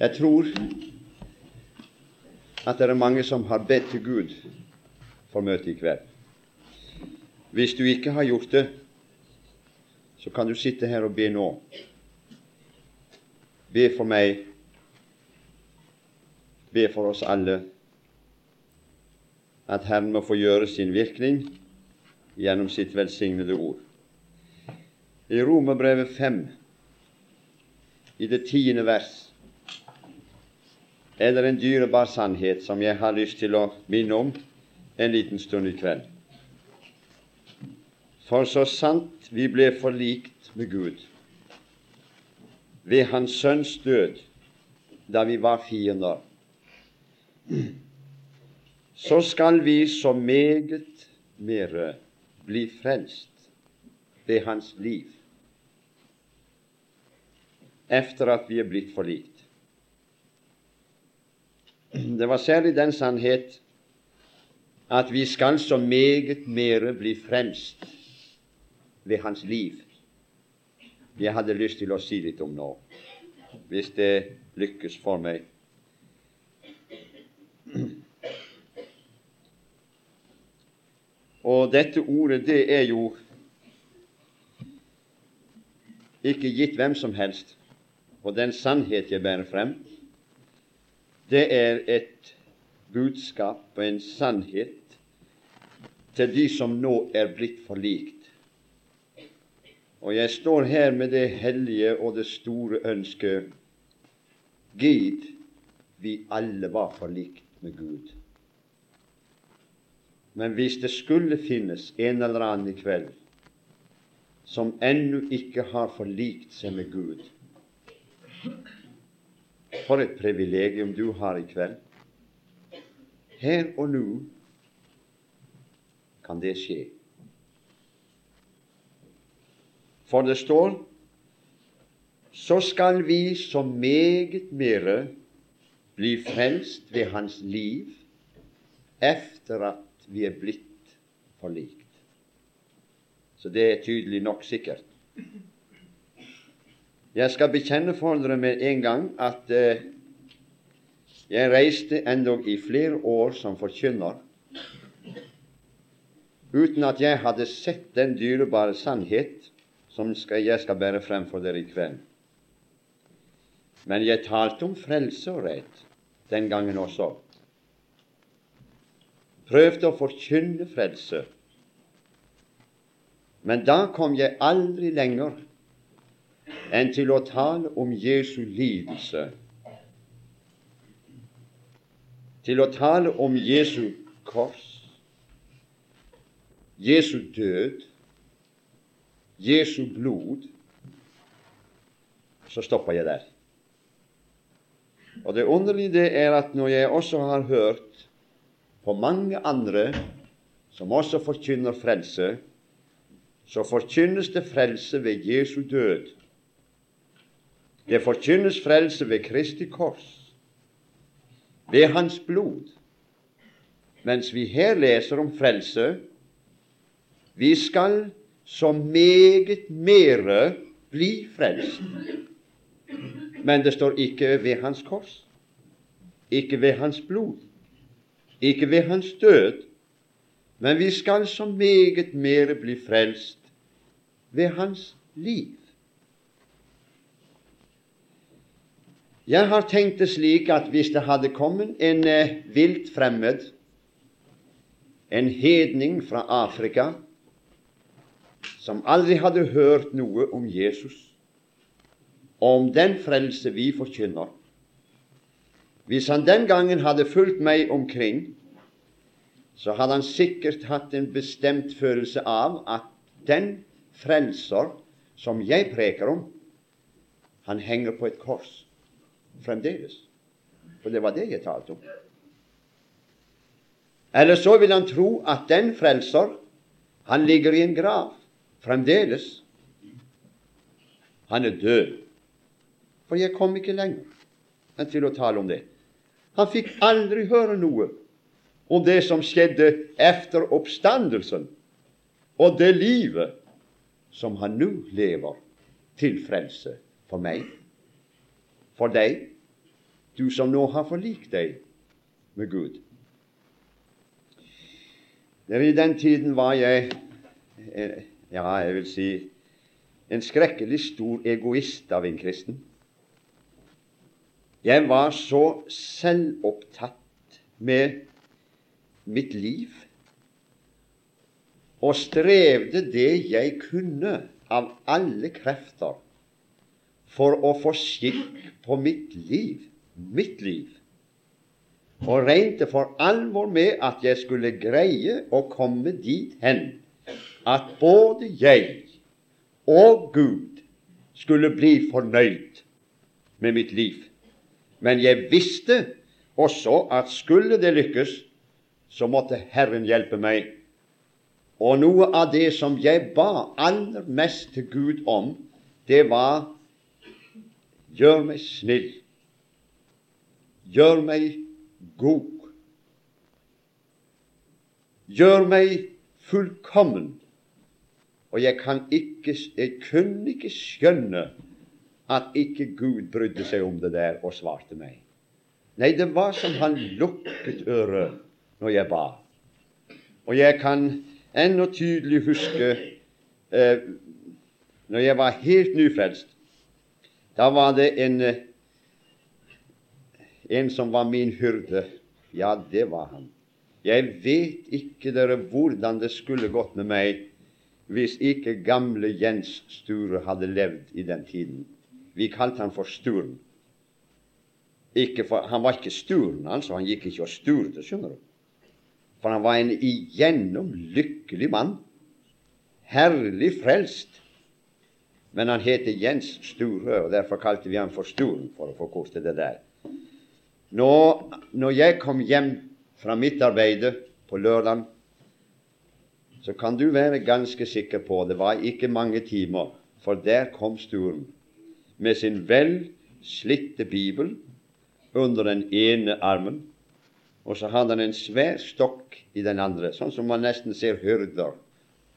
Jeg tror at det er mange som har bedt til Gud for møtet i kveld. Hvis du ikke har gjort det, så kan du sitte her og be nå. Be for meg, be for oss alle, at Herren må få gjøre sin virkning gjennom sitt velsignede ord. I Romerbrevet 5, i det tiende vers, er det en dyrebar sannhet som jeg har lyst til å minne om en liten stund i kveld. For så sant vi ble forlikt med Gud ved Hans Sønns død da vi var fiender, så skal vi så meget mere bli frelst ved Hans liv efter at vi er blitt forlikt. Det var særlig den sannhet at vi skal så meget mere bli fremst ved hans liv. Jeg hadde lyst til å si litt om nå, hvis det lykkes for meg. Og dette ordet, det er jo ikke gitt hvem som helst. Og den sannhet jeg bærer frem, det er et budskap og en sannhet til de som nå er blitt forlikt. Og jeg står her med det hellige og det store ønsket Gid vi alle var forlikt med Gud. Men hvis det skulle finnes en eller annen i kveld som ennå ikke har forlikt seg med Gud, for et privilegium du har i kveld. Her og nå kan det skje. For det står så skal vi så meget mere bli frelst ved Hans liv efter at vi er blitt forlikt. Så det er tydelig nok sikkert. Jeg skal bekjenne for dere med en gang at eh, jeg reiste endog i flere år som forkynner uten at jeg hadde sett den dyrebare sannhet som skal, jeg skal bære frem for dere i kveld. Men jeg talte om frelse og rett den gangen også. Prøvde å forkynne frelse. Men da kom jeg aldri lenger enn til å tale om Jesu lidelse, til å tale om Jesu kors, Jesu død, Jesu blod, så stopper jeg der. Og det underlige det er at når jeg også har hørt på mange andre som også forkynner frelse, så forkynnes det frelse ved Jesu død det forkynnes frelse ved Kristi kors, ved Hans blod, mens vi her leser om frelse vi skal så meget mere bli frelst. Men det står ikke ved Hans kors, ikke ved Hans blod, ikke ved Hans død, men vi skal så meget mere bli frelst ved Hans liv. Jeg har tenkt det slik at hvis det hadde kommet en eh, vilt fremmed, en hedning fra Afrika, som aldri hadde hørt noe om Jesus, om den frelse vi forkynner Hvis han den gangen hadde fulgt meg omkring, så hadde han sikkert hatt en bestemt følelse av at den frelser som jeg preker om, han henger på et kors fremdeles. For det var det jeg talte om. Eller så vil han tro at den frelser, han ligger i en grav fremdeles. Han er død. For jeg kom ikke lenger enn til å tale om det. Han fikk aldri høre noe om det som skjedde efter oppstandelsen, og det livet som han nå lever til frelse for meg for deg du som nå har forlikt deg med Gud. I den tiden var jeg, eh, ja, jeg vil si, en skrekkelig stor egoist av en kristen. Jeg var så selvopptatt med mitt liv og strevde det jeg kunne av alle krefter for å få skikk på mitt liv, mitt liv, og regnte for alvor med at jeg skulle greie å komme dit hen at både jeg og Gud skulle bli fornøyd med mitt liv. Men jeg visste også at skulle det lykkes, så måtte Herren hjelpe meg og noe av det som jeg ba aller mest til Gud om, det var Gjør meg snill. Gjør meg god. Gjør meg fullkommen. Og jeg kan ikke, jeg kunne ikke skjønne at ikke Gud brydde seg om det der og svarte meg. Nei, det var som han lukket øret når jeg ba. Og jeg kan ennå tydelig huske eh, når jeg var helt nyfrelst. Da var det en, eh, en som var min hyrde. Ja, det var han. Jeg vet ikke dere hvordan det skulle gått med meg hvis ikke gamle Jens Sture hadde levd i den tiden. Vi kalte han for Sturen. For, han var ikke Sturen, altså. Han gikk ikke og sturte, skjønner du. For han var en igjennom lykkelig mann. Herlig frelst. Men han heter Jens Sture, og derfor kalte vi han for Sturen, for å forkorte det der. Nå, når jeg kom hjem fra mitt arbeide på lørdag, så kan du være ganske sikker på det var ikke mange timer, for der kom Sturen med sin vel slitte bibel under den ene armen og så hadde han en svær stokk i den andre, sånn som man nesten ser hyrder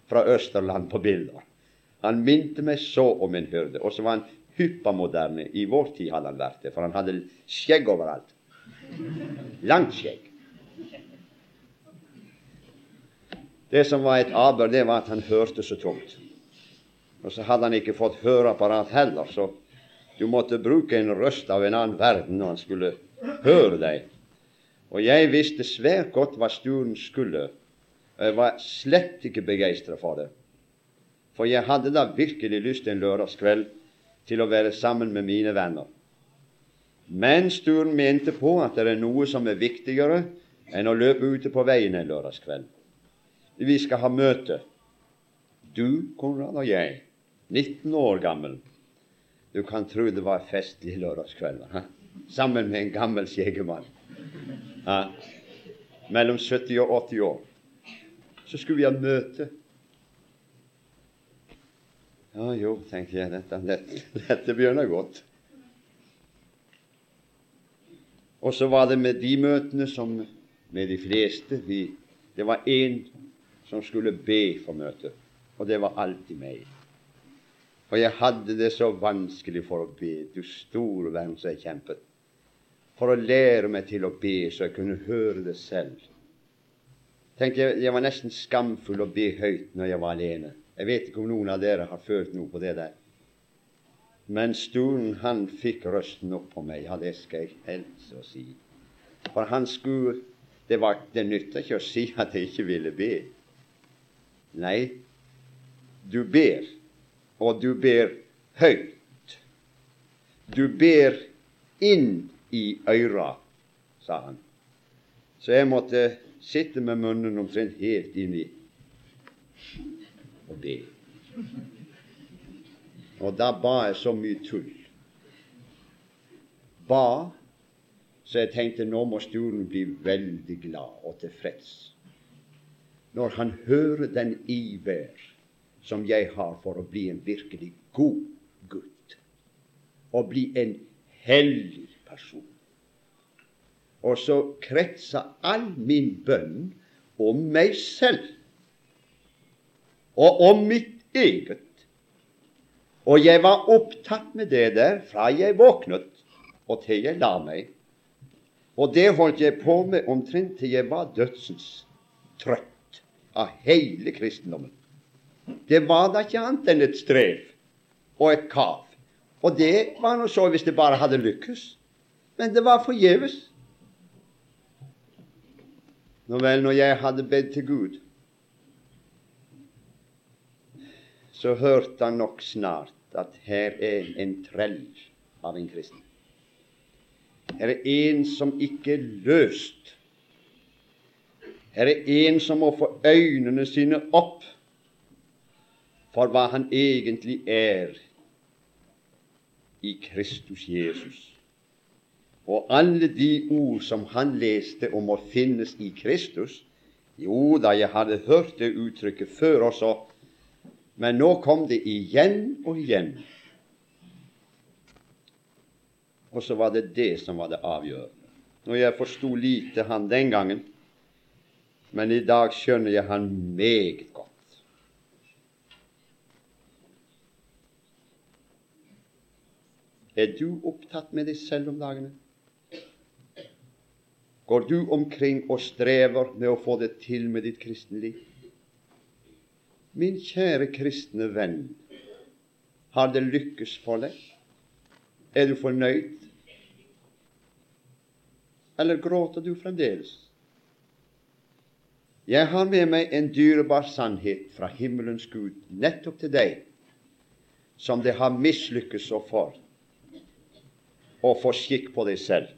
fra Østerland på bilder. Han minte meg så om en hyrde. Og så var han hyppamoderne. I vår tid hadde han vært det, for han hadde skjegg overalt. Langt skjegg. Det som var et aber, det var at han hørte så tungt. Og så hadde han ikke fått høreapparat heller, så du måtte bruke en røst av en annen verden når han skulle høre deg. Og jeg visste svært godt hva sturen skulle. Jeg var slett ikke begeistra for det. For jeg hadde da virkelig lyst en lørdagskveld til å være sammen med mine venner. Men sturen mente på at det er noe som er viktigere enn å løpe ute på veien en lørdagskveld. Vi skal ha møte. Du, Konrad, og jeg, 19 år gammel. Du kan tro det var festlig lørdagskveld, sammen med en gammel skjeggemann ja, mellom 70 og 80 år. Så skulle vi ha møte. Ja jo, tenkte jeg, dette, dette, dette begynner godt. Og så var det med de møtene som med de fleste vi, Det var én som skulle be for møtet, og det var alltid meg. For jeg hadde det så vanskelig for å be. Du store venn som jeg kjempet for å lære meg til å be, så jeg kunne høre det selv. Tenk, jeg, jeg var nesten skamfull å be høyt når jeg var alene. Jeg vet ikke om noen av dere har følt noe på det der. Men Stuen han fikk røsten opp på meg. Ja, det skal jeg helst å si. For han skulle Det, var, det nytta ikke å si at jeg ikke ville be. Nei, du ber, og du ber høyt. Du ber inn i øra, sa han. Så jeg måtte sitte med munnen omtrent helt inni og be. Og da ba jeg så mye tull. Ba så jeg tenkte nå må Sturen bli veldig glad og tilfreds når han hører den iver som jeg har for å bli en virkelig god gutt, og bli en hellig person. Og så kretsa all min bønn om meg selv og om mitt eget. Og jeg var opptatt med det der fra jeg våknet og til jeg la meg. Og det holdt jeg på med omtrent til jeg var dødsens trøtt av hele kristendommen. Det var da ikke annet enn et strev og et kav. Og det var nå så hvis det bare hadde lykkes. Men det var forgjeves. Nå vel, når jeg hadde bedt til Gud, så hørte han nok snart at her er en trell av en kristen. Her er en som ikke er løst. Her er en som må få øynene sine opp for hva han egentlig er i Kristus Jesus. Og alle de ord som han leste om å finnes i Kristus Jo da, jeg hadde hørt det uttrykket før også, men nå kom det igjen og igjen. Og så var det det som var det avgjørende. Når jeg forsto lite han den gangen, men i dag skjønner jeg han meget godt. Er du opptatt med deg selv om dagene? Går du omkring og strever med å få det til med ditt kristenliv? Min kjære kristne venn, har det lykkes for deg? Er du fornøyd? Eller gråter du fremdeles? Jeg har med meg en dyrebar sannhet fra himmelens Gud nettopp til deg, som det har mislykkes så for og få skikk på deg selv.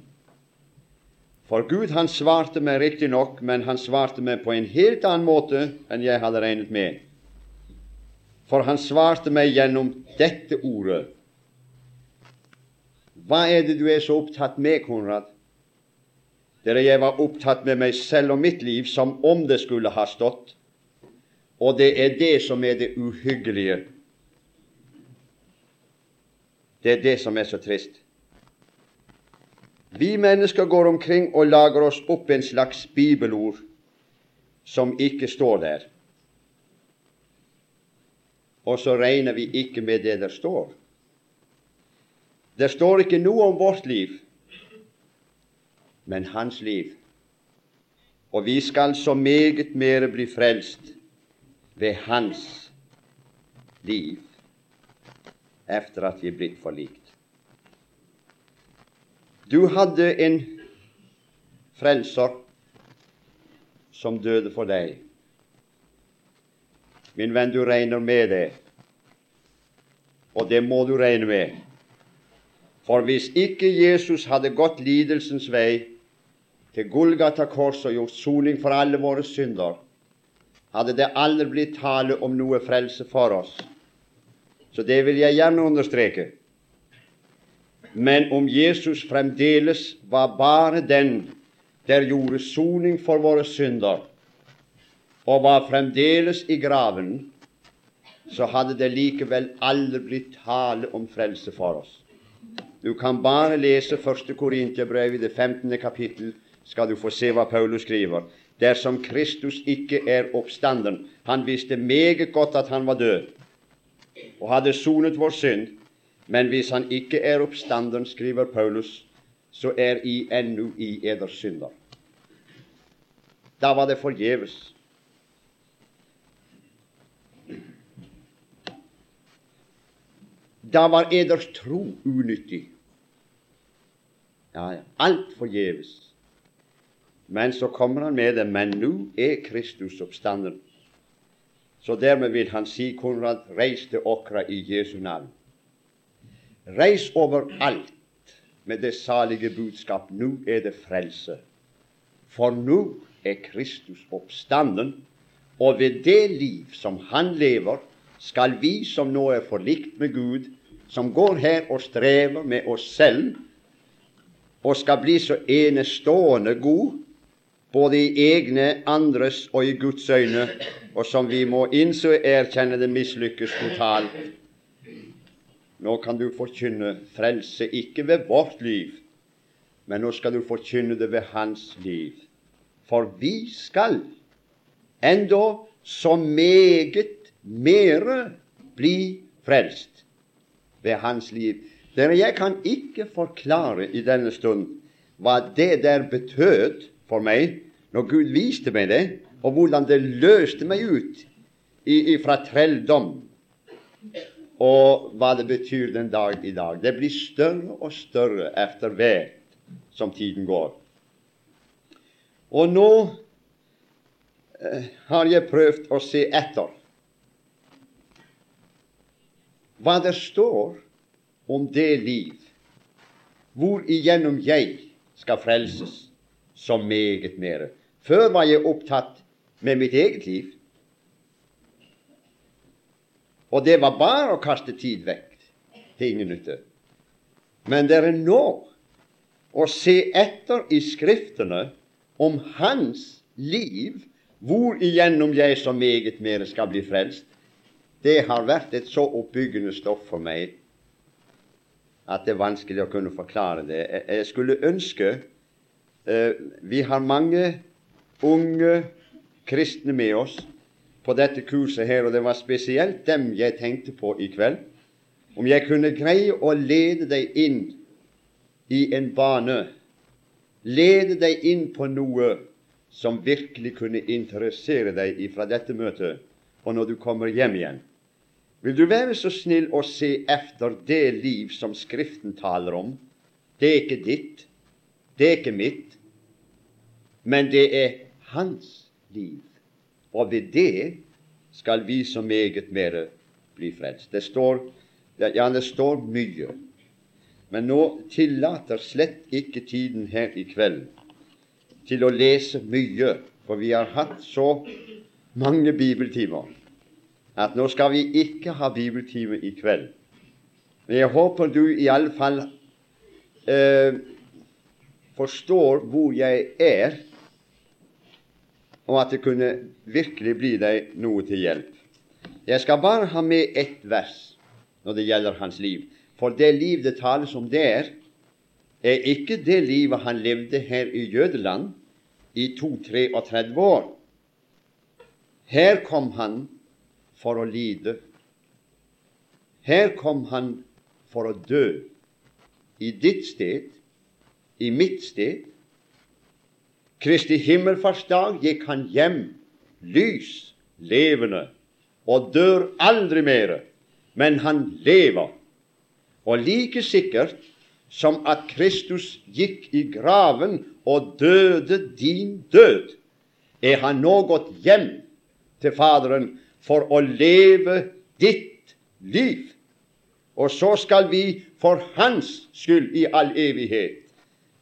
For Gud han svarte meg riktignok, men han svarte meg på en helt annen måte enn jeg hadde regnet med. For han svarte meg gjennom dette ordet. Hva er det du er så opptatt med, Konrad? Dere, jeg var opptatt med meg selv og mitt liv som om det skulle ha stått. Og det er det som er det uhyggelige. Det er det som er så trist. Vi mennesker går omkring og lager oss opp en slags bibelord som ikke står der. Og så regner vi ikke med det der står. Det står ikke noe om vårt liv, men hans liv. Og vi skal så meget mere bli frelst ved hans liv efter at vi er blitt forlikt. Du hadde en frelser som døde for deg. Min venn, du regner med det, og det må du regne med. For hvis ikke Jesus hadde gått lidelsens vei til Golgata kors og gjort soning for alle våre synder, hadde det aldri blitt tale om noe frelse for oss. Så det vil jeg gjerne understreke. Men om Jesus fremdeles var bare den der gjorde soning for våre synder, og var fremdeles i graven, så hadde det likevel aldri blitt tale om frelse for oss. Du kan bare lese 1. Korinterbrev i det 15. kapittel, skal du få se hva Paulus skriver. Dersom Kristus ikke er oppstanden Han visste meget godt at han var død, og hadde sonet vår synd. Men hvis han ikke er oppstanden, skriver Paulus, så er I ennå i eders synder. Da var det forgjeves. Da var eders tro unyttig. Ja, ja, alt forgjeves. Men så kommer han med det. Men nå er Kristus oppstanden. Så dermed vil han si, Konrad, reis til Åkra i Jesu navn. Reis overalt med det salige budskap. Nå er det frelse. For nå er Kristus oppstanden, og ved det liv som han lever, skal vi som nå er forlikt med Gud, som går her og strever med oss selv, og skal bli så enestående god, både i egne, andres og i Guds øyne, og som vi må innse og erkjenne det mislykkes totalt, nå kan du forkynne frelse ikke ved vårt liv, men nå skal du forkynne det ved hans liv. For vi skal enda så meget mere bli frelst ved hans liv. Dere, jeg kan ikke forklare i denne stund hva det der betød for meg, når Gud viste meg det, og hvordan det løste meg ut fra trelldom, og hva det betyr den dag i dag. Det blir større og større etter hvert som tiden går. Og nå eh, har jeg prøvd å se etter hva det står om det liv hvor igjennom jeg skal frelses så meget mere. Før var jeg opptatt med mitt eget liv. Og det var bare å kaste tid vekk til ingen nytte. Men det er nå å se etter i Skriftene om hans liv, hvor igjennom jeg så meget mere skal bli frelst, det har vært et så oppbyggende stoff for meg at det er vanskelig å kunne forklare det. Jeg skulle ønske eh, Vi har mange unge kristne med oss på dette kurset her, og det var spesielt dem jeg tenkte på i kveld. Om jeg kunne greie å lede deg inn i en bane, lede deg inn på noe som virkelig kunne interessere deg fra dette møtet, og når du kommer hjem igjen. Vil du være så snill å se efter det liv som Skriften taler om? Det er ikke ditt, det er ikke mitt, men det er hans liv. Og ved det skal vi så meget mere bli frelst. Det står, ja, det står mye. Men nå tillater slett ikke tiden her i kveld til å lese mye, for vi har hatt så mange bibeltimer at nå skal vi ikke ha bibeltime i kveld. Men jeg håper du i alle fall eh, forstår hvor jeg er og at det kunne virkelig bli deg noe til hjelp. Jeg skal bare ha med ett vers når det gjelder hans liv. For det liv det tales om der, er ikke det livet han levde her i Jødeland i 2-33 år. Her kom han for å lide. Her kom han for å dø. I ditt sted, i mitt sted, Kristi himmelfartsdag gikk han hjem, lys, levende, og dør aldri mere, men han lever. Og like sikkert som at Kristus gikk i graven og døde din død, er han nå gått hjem til Faderen for å leve ditt liv. Og så skal vi for Hans skyld i all evighet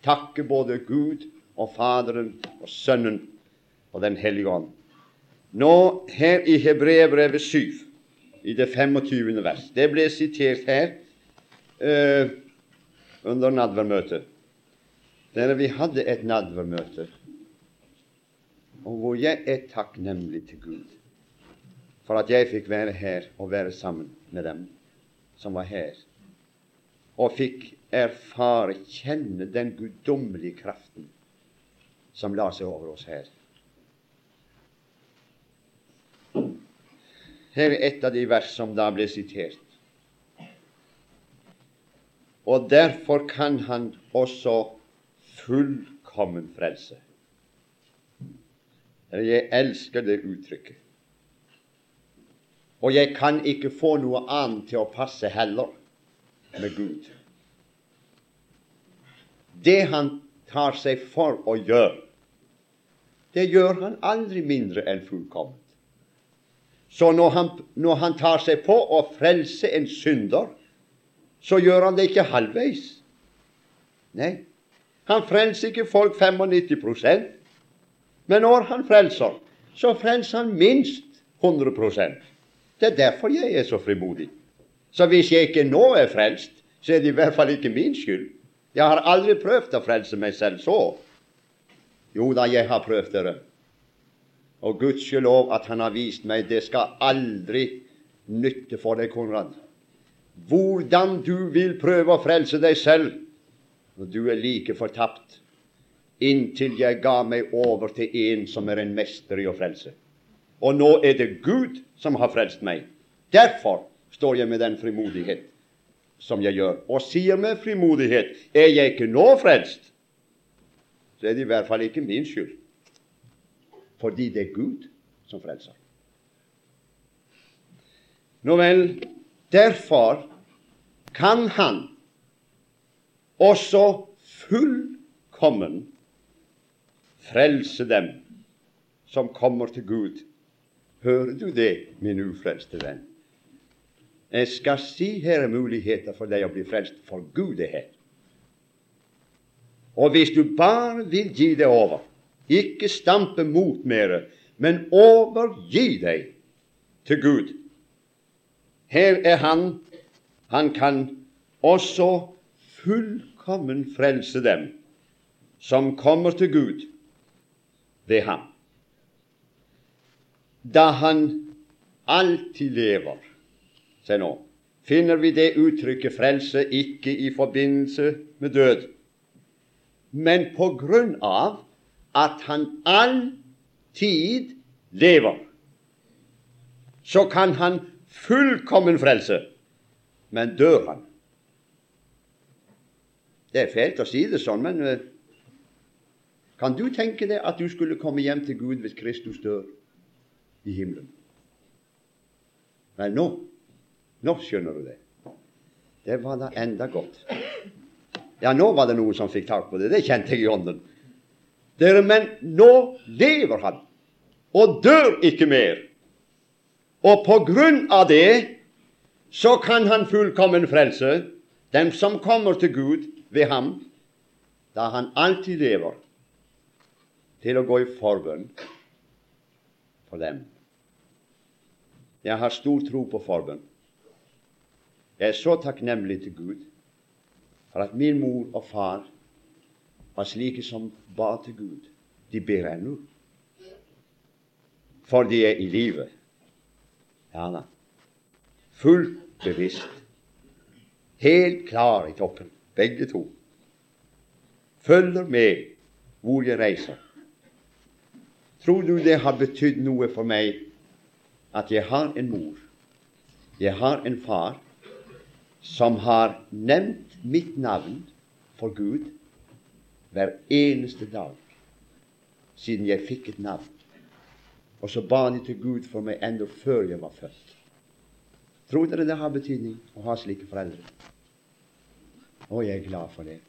takke både Gud og Faderen og Sønnen og Den hellige ånd. Nå her i Hebreerbrevet 7, i det 25. vers Det ble sitert her uh, under nadvermøtet. Der vi hadde et nadvermøte, og hvor jeg er takknemlig til Gud for at jeg fikk være her og være sammen med dem som var her, og fikk erfare, kjenne den guddommelige kraften som la seg over oss her. Her er et av de vers som da ble sitert. Og derfor kan han også fullkommen frelse. Jeg elsker det uttrykket. Og jeg kan ikke få noe annet til å passe heller med Gud. Det han tar seg for å gjøre, det gjør han aldri mindre enn fullkomment. Så når han, når han tar seg på å frelse en synder, så gjør han det ikke halvveis. Nei, han frelser ikke folk 95% men når han frelser, så frelser han minst 100 Det er derfor jeg er så frimodig. Så hvis jeg ikke nå er frelst, så er det i hvert fall ikke min skyld. Jeg har aldri prøvd å frelse meg selv så. Jo da, jeg har prøvd dere. Og gudskjelov at han har vist meg det skal aldri nytte for deg, Konrad. Hvordan du vil prøve å frelse deg selv når du er like fortapt, inntil jeg ga meg over til en som er en mester i å frelse. Og nå er det Gud som har frelst meg. Derfor står jeg med den frimodighet som jeg gjør. Og sier med frimodighet er jeg ikke nå frelst, så er det i hvert fall ikke min skyld. Fordi det er Gud som frelser. Nå vel, derfor kan han også fullkommen frelse dem som kommer til Gud. Hører du det, min ufrelste venn? Jeg skal si her er muligheter for deg å bli frelst, for Gud er her. Og hvis du bare vil gi deg over, ikke stampe mot mere, men overgi deg til Gud. Her er Han. Han kan også fullkommen frelse dem som kommer til Gud ved ham. Da han alltid lever. Se nå, finner vi det uttrykket 'frelse' ikke i forbindelse med død, men på grunn av at han alltid lever, så kan han fullkommen frelse. Men dør han? Det er fælt å si det sånn, men eh, kan du tenke deg at du skulle komme hjem til Gud hvis Kristus dør i himmelen? Nei, nå nå skjønner du det. Det var da enda godt. Ja, nå var det noen som fikk tak på det. Det kjente jeg i ånden. Dere, men nå lever han, og dør ikke mer. Og på grunn av det så kan han fullkommen frelse dem som kommer til Gud ved ham, da han alltid lever til å gå i forbønn for dem. Jeg har stor tro på forbønn. Jeg er så takknemlig til Gud for at min mor og far var slike som ba til Gud. De ber ennå. For de er i live. Ja da. Fullt bevisst. Helt klar i toppen, begge to. Følger med hvor jeg reiser. Tror du det har betydd noe for meg at jeg har en mor, jeg har en far, som har nevnt mitt navn for Gud hver eneste dag siden jeg fikk et navn. Og så ba de til Gud for meg enda før jeg var født. Tror dere det har betydning å ha slike foreldre? Og jeg er glad for det.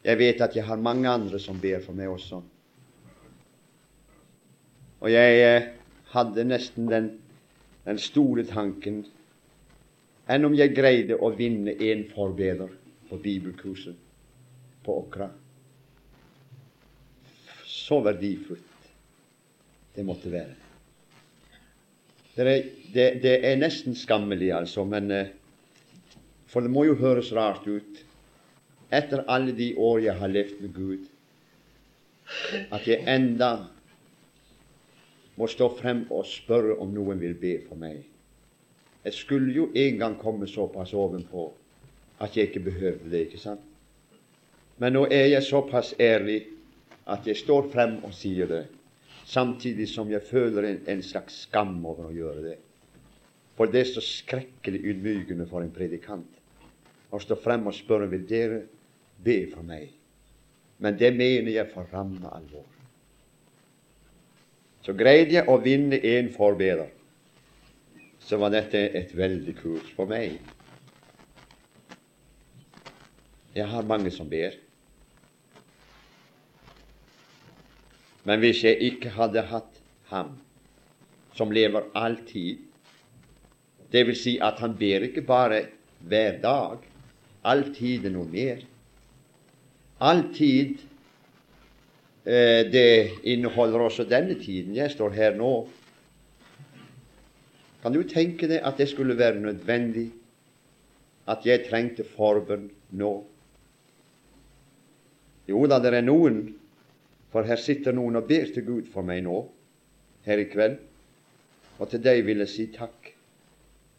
Jeg vet at jeg har mange andre som ber for meg også. Og jeg eh, hadde nesten den, den store tanken enn om jeg greide å vinne en forbeder på bibelkurset på Åkra. Så verdifullt det måtte være. Det er, det, det er nesten skammelig, altså, men eh, For det må jo høres rart ut etter alle de år jeg har levd med Gud, at jeg enda må stå frem og spørre om noen vil be for meg. Jeg skulle jo en gang komme såpass ovenpå at jeg ikke behøvde det, ikke sant? Men nå er jeg såpass ærlig at jeg står frem og sier det, samtidig som jeg føler en, en slags skam over å gjøre det. For det er så skrekkelig ydmykende for en predikant å stå frem og spørre vil dere be for meg. Men det mener jeg for ramme alvor. Så greide jeg å vinne en forbeder. Så var dette et veldig kurs for meg. Jeg har mange som ber. Men hvis jeg ikke hadde hatt ham som lever alltid, det vil si at han ber ikke bare hver dag, alltid noe mer, Alltid det inneholder også denne tiden. Jeg står her nå. Kan du tenke deg at det skulle være nødvendig at jeg trengte forbønn nå? Jo da, det er noen, for her sitter noen og ber til Gud for meg nå, her i kveld. Og til deg vil jeg si takk.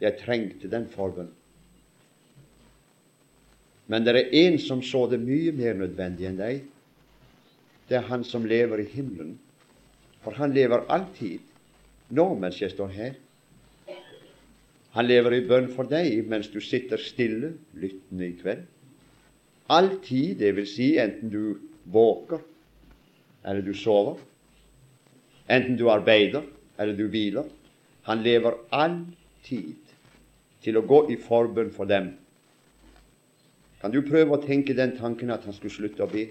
Jeg trengte den forbønnen. Men det er en som så det mye mer nødvendig enn deg. Det er han som lever i himmelen. For han lever alltid, nå mens jeg står her. Han lever i bønn for deg mens du sitter stille, lyttende i kveld. alltid, det vil si enten du våker eller du sover, enten du arbeider eller du hviler. Han lever alltid til å gå i forbønn for dem. Kan du prøve å tenke den tanken at han skulle slutte å be?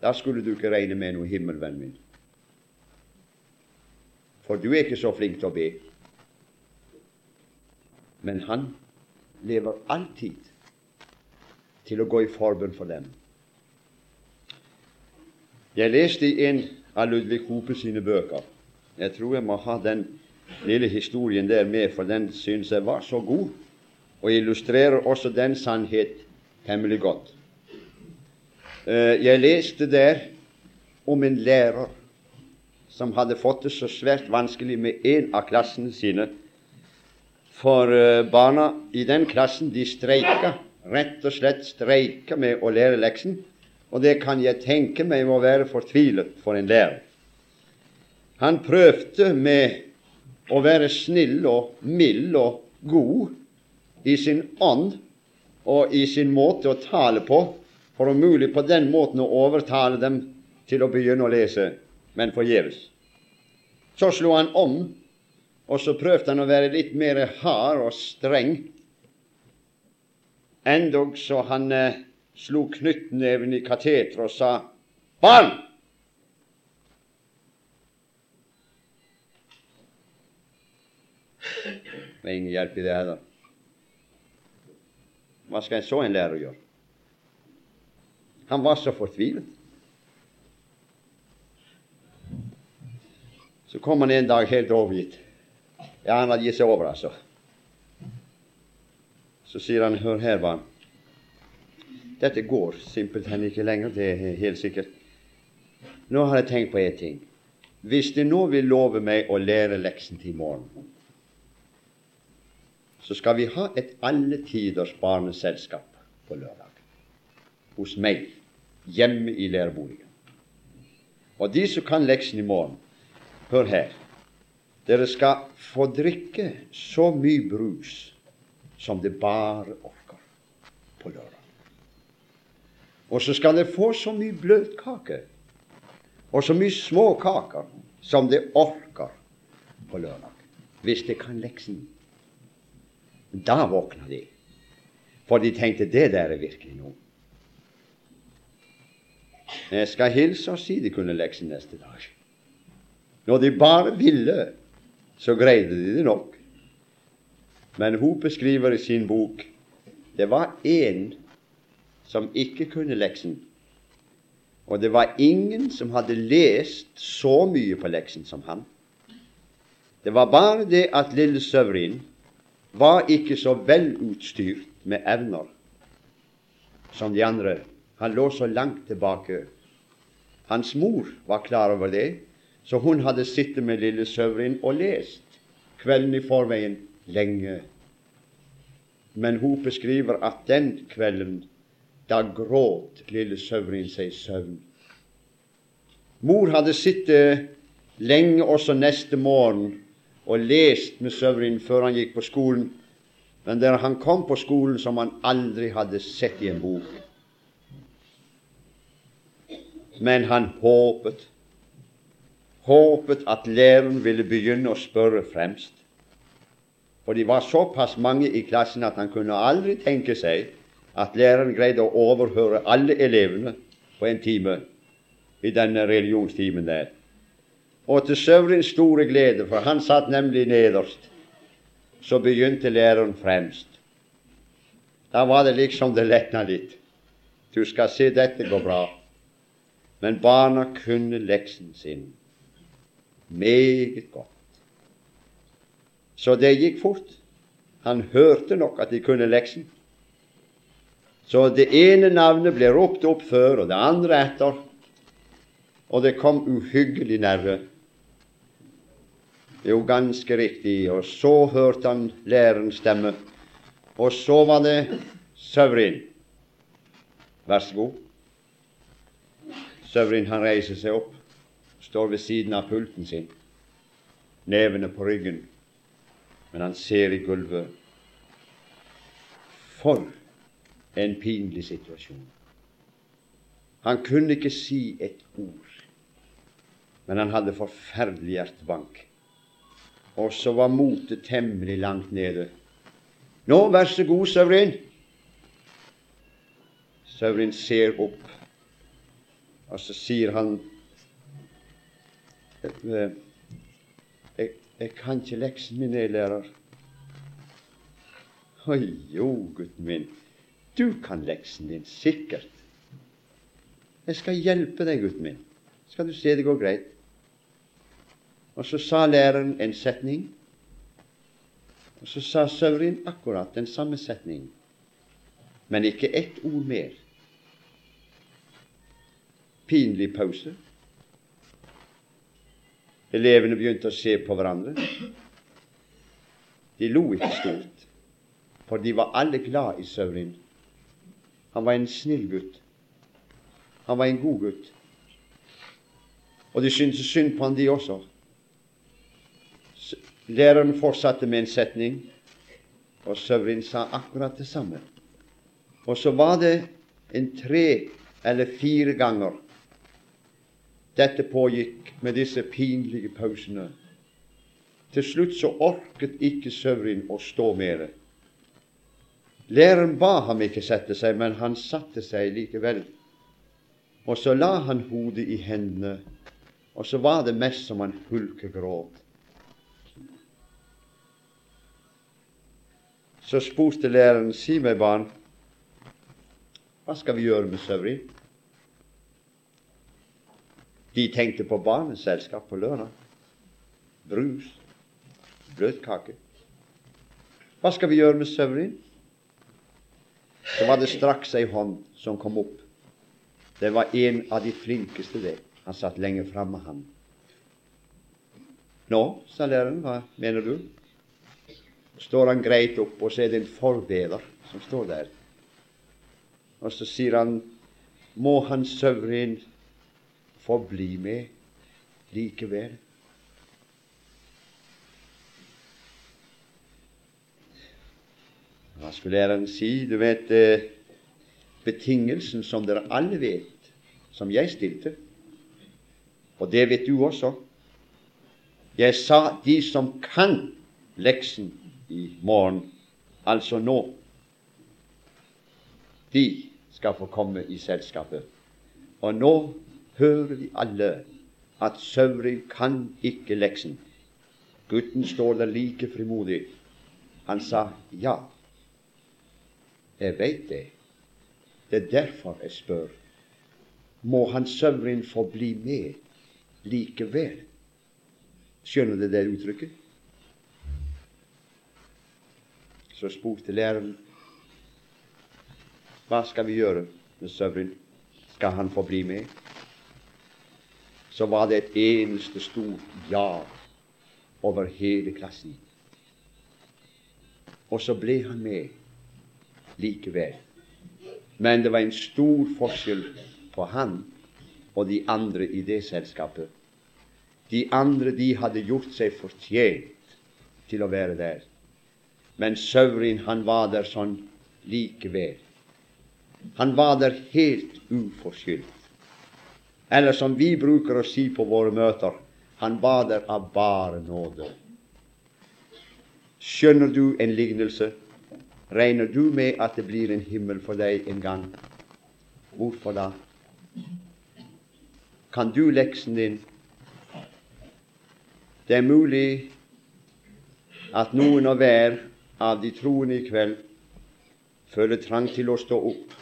Da skulle du ikke regne med noe himmel, vennen min. For du er ikke så flink til å be. Men han lever alltid til å gå i forbønn for dem. Jeg leste i en av Ludvig Hope sine bøker. Jeg tror jeg må ha den lille historien der med, for den synes jeg var så god, og illustrerer også den sannhet temmelig godt. Eh, jeg leste der om en lærer som hadde fått det så svært vanskelig med en av klassene sine. For eh, barna i den klassen de streika, rett og slett streika med å lære leksen. Og det kan jeg tenke meg må være fortvilet for en lærer. Han prøvde med å være snill og mild og god i sin ånd og i sin måte å tale på, for om mulig på den måten å overtale dem til å begynne å lese, men forgjeves. Så slo han om, og så prøvde han å være litt mer hard og streng. Endog så han eh, slo knyttneven i kateteret og sa Barn! Det er ingen hjelp i det heller. Hva skal en så en lærer gjøre? Han var så fortvilet. Så kom han en dag helt overgitt. Ja, han hadde gitt seg over, altså. Så sier han, hør her, barn. Dette går simpelthen ikke lenger, det er helt sikkert. Nå har jeg tenkt på én ting. Hvis de nå vil love meg å lære leksen til i morgen, så skal vi ha et alle tiders barneselskap på lørdag hos meg hjemme i læreboligen. Og de som kan leksen i morgen, hør her. Dere skal få drikke så mye brus som det bare orker på lørdag. Og så skal dere få så mye bløtkake og så mye småkaker som det orker på lørdag. Hvis det kan leksen. Da våkna de. For de tenkte det der er virkelig noe. Jeg skal hilse og si de kunne leksen neste dag. Når de bare ville, så greide de det nok. Men Hope skriver i sin bok det var én som ikke kunne leksen. Og det var ingen som hadde lest så mye på leksen som han. Det var bare det at lille Søvrin var ikke så velutstyrt med evner som de andre han lå så langt tilbake. Hans mor var klar over det, så hun hadde sittet med lille Søvrin og lest kvelden i forveien lenge. Men hun beskriver at den kvelden, da gråt lille Søvrin seg i søvn. Mor hadde sittet lenge også neste morgen og lest med Søvrin før han gikk på skolen, men der han kom på skolen som han aldri hadde sett i en bok men han håpet håpet at læreren ville begynne å spørre fremst. For de var såpass mange i klassen at han kunne aldri tenke seg at læreren greide å overhøre alle elevene på en time i denne religionstimen der. Og til Søvrins store glede, for han satt nemlig nederst, så begynte læreren fremst. Da var det liksom det letna litt. Du skal se, dette går bra. Men barna kunne leksen sin meget godt. Så det gikk fort. Han hørte nok at de kunne leksen. Så det ene navnet ble ropt opp før, og det andre etter, og det kom uhyggelig nærme. Jo, ganske riktig. Og så hørte han lærerens stemme, og så var det Søvrin. Vær så god. Søvrin han reiser seg opp, står ved siden av pulten sin, nevene på ryggen, men han ser i gulvet. For en pinlig situasjon. Han kunne ikke si et ord, men han hadde forferdelig hjertebank. Og så var motet temmelig langt nede. Nå, vær så god, Søvrin. Søvrin ser opp, og så sier han jeg, jeg kan ikke leksen min, jeg, lærer. Å jo, gutten min, du kan leksen din, sikkert. Jeg skal hjelpe deg, gutten min. Skal du se det går greit. Og så sa læreren en setning, og så sa Søvrin akkurat den samme setning, men ikke ett ord mer. Pinlig pause. Elevene begynte å se på hverandre. De lo ikke stort, for de var alle glad i Søvrin. Han var en snill gutt. Han var en god gutt. Og de syntes synd på han, de også. Læreren fortsatte med en setning, og Søvrin sa akkurat det samme. Og så var det en tre eller fire ganger dette pågikk med disse pinlige pausene. Til slutt så orket ikke Søvrin å stå mer. Læreren ba ham ikke sette seg, men han satte seg likevel. Og så la han hodet i hendene, og så var det mest som han hulkegråt. Så spurte læreren, si meg, barn, hva skal vi gjøre med Søvri? De tenkte på barneselskap på lørdag. Brus, bløtkake. Hva skal vi gjøre med Søvrin? Så var det straks ei hånd som kom opp. Det var en av de flinkeste, det. Han satt lenge framme, han. Nå, sa læreren, hva mener du? står han greit opp, og så er det en forbeder som står der. Og så sier han, må han Søvrin få bli med likevel? Hva skulle læreren si? Du vet eh, betingelsen som dere alle vet, som jeg stilte. Og det vet du også. Jeg sa de som kan leksen, i morgen, altså nå, de skal få komme i selskapet. Og nå hører vi alle at Søvrin kan ikke leksen. Gutten står der like frimodig. Han sa ja. Jeg veit det. Det er derfor jeg spør. Må han Søvrin få bli med likevel? Skjønner du det uttrykket? Så spurte læreren hva skal vi gjøre med Søvrin? Skal han få bli med? Så var det et eneste stort ja over hele klassen. Og så ble han med likevel. Men det var en stor forskjell på han og de andre i det selskapet. De andre de hadde gjort seg fortjent til å være der. Men Søvrin, han var der sånn likevel. Han var der helt uforskyldt. Eller som vi bruker å si på våre møter, han bader av bare nåde. Skjønner du en lignelse? Regner du med at det blir en himmel for deg en gang? Hvorfor da? Kan du leksen din? Det er mulig at noen og hver av de troende i kveld føler trang til å stå opp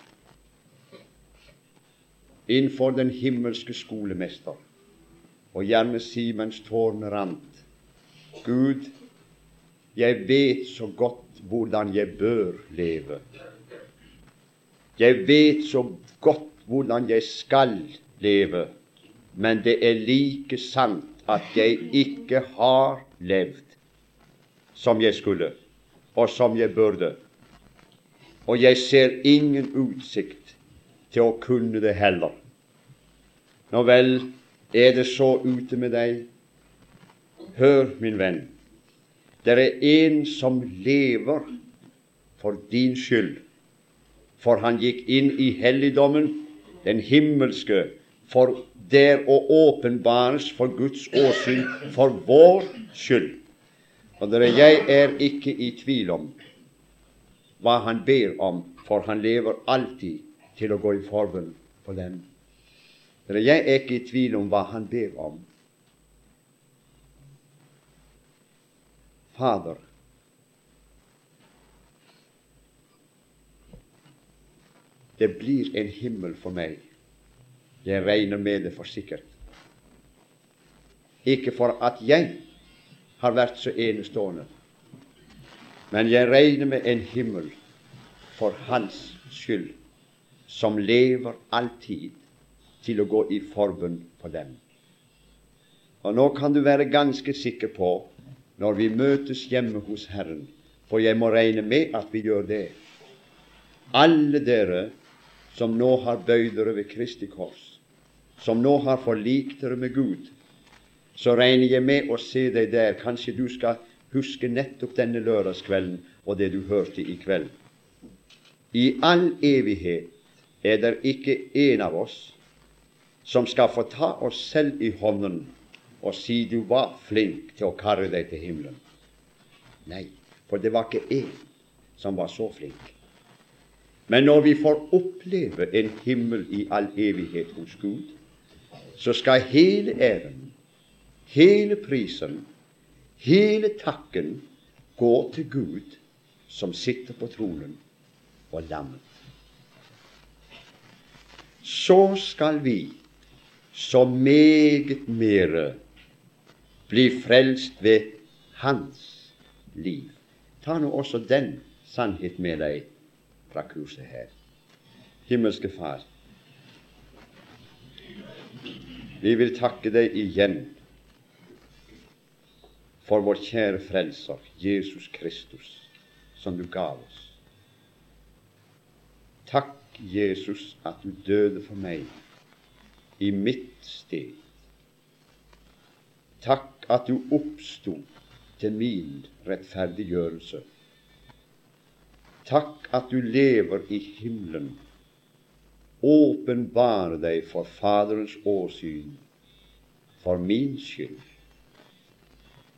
innenfor den himmelske skolemester og gjerne si mens tårene rant Gud, jeg vet så godt hvordan jeg bør leve. Jeg vet så godt hvordan jeg skal leve, men det er like sant at jeg ikke har levd som jeg skulle og som jeg burde. Og jeg ser ingen utsikt til å kunne det heller. Nå vel, er det så ute med deg? Hør, min venn, det er en som lever for din skyld for han gikk inn i helligdommen, den himmelske, for der å åpenbares for Guds åsyn for vår skyld. Og dere, jeg er ikke i tvil om hva han ber om, for han lever alltid til å gå i forbund for dem. Dere, jeg er ikke i tvil om hva han ber om. Fader, det blir en himmel for meg jeg regner med det for sikkert. Ikke for at jeg har vært så enestående, men jeg regner med en himmel for Hans skyld, som lever alltid til å gå i forbund for dem. Og nå kan du være ganske sikker på, når vi møtes hjemme hos Herren, for jeg må regne med at vi gjør det, alle dere som nå har bøyd dere ved Kristi kors, som nå har forlikt dere med Gud, så regner jeg med å se deg der. Kanskje du skal huske nettopp denne lørdagskvelden og det du hørte i kveld. I all evighet er det ikke en av oss som skal få ta oss selv i hånden og si du var flink til å karre deg til himmelen. Nei, for det var ikke én som var så flink. Men når vi får oppleve en himmel i all evighet hos Gud, så skal hele æren, hele prisen, hele takken gå til Gud som sitter på tronen, og lammet. Så skal vi så meget mere bli frelst ved Hans liv. Ta nå også den sannhet med deg fra kurset her. Himmelske Far, vi vil takke deg igjen for vår kjære Frelser, Jesus Kristus, som du gav oss. Jesus, at du døde for meg i mitt sted. Takk at du oppsto til min rettferdiggjørelse. Takk at du lever i himmelen åpenbare deg for Faderens åsyn for min skyld.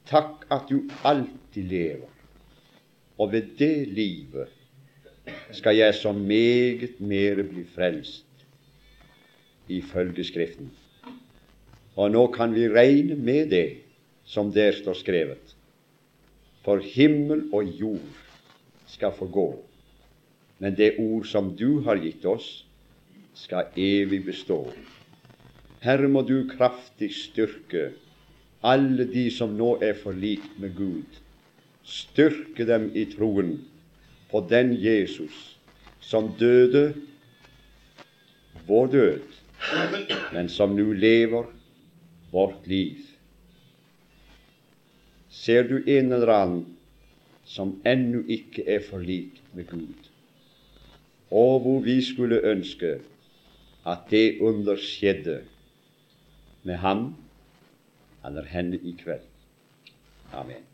Takk at du alltid lever, og ved det livet skal jeg så meget mere bli frelst ifølge Skriften. Og nå kan vi regne med det som der står skrevet. For himmel og jord skal forgå, men det ord som du har gitt oss, skal evig bestå. Herre, må du kraftig styrke alle de som nå er forlikt med Gud. Styrke dem i troen på den Jesus som døde vår død, men som nå lever vårt liv. Ser du en eller annen som ennå ikke er forlikt med Gud, og hvor vi skulle ønske at det under skjedde med ham eller henne i kveld. Amen.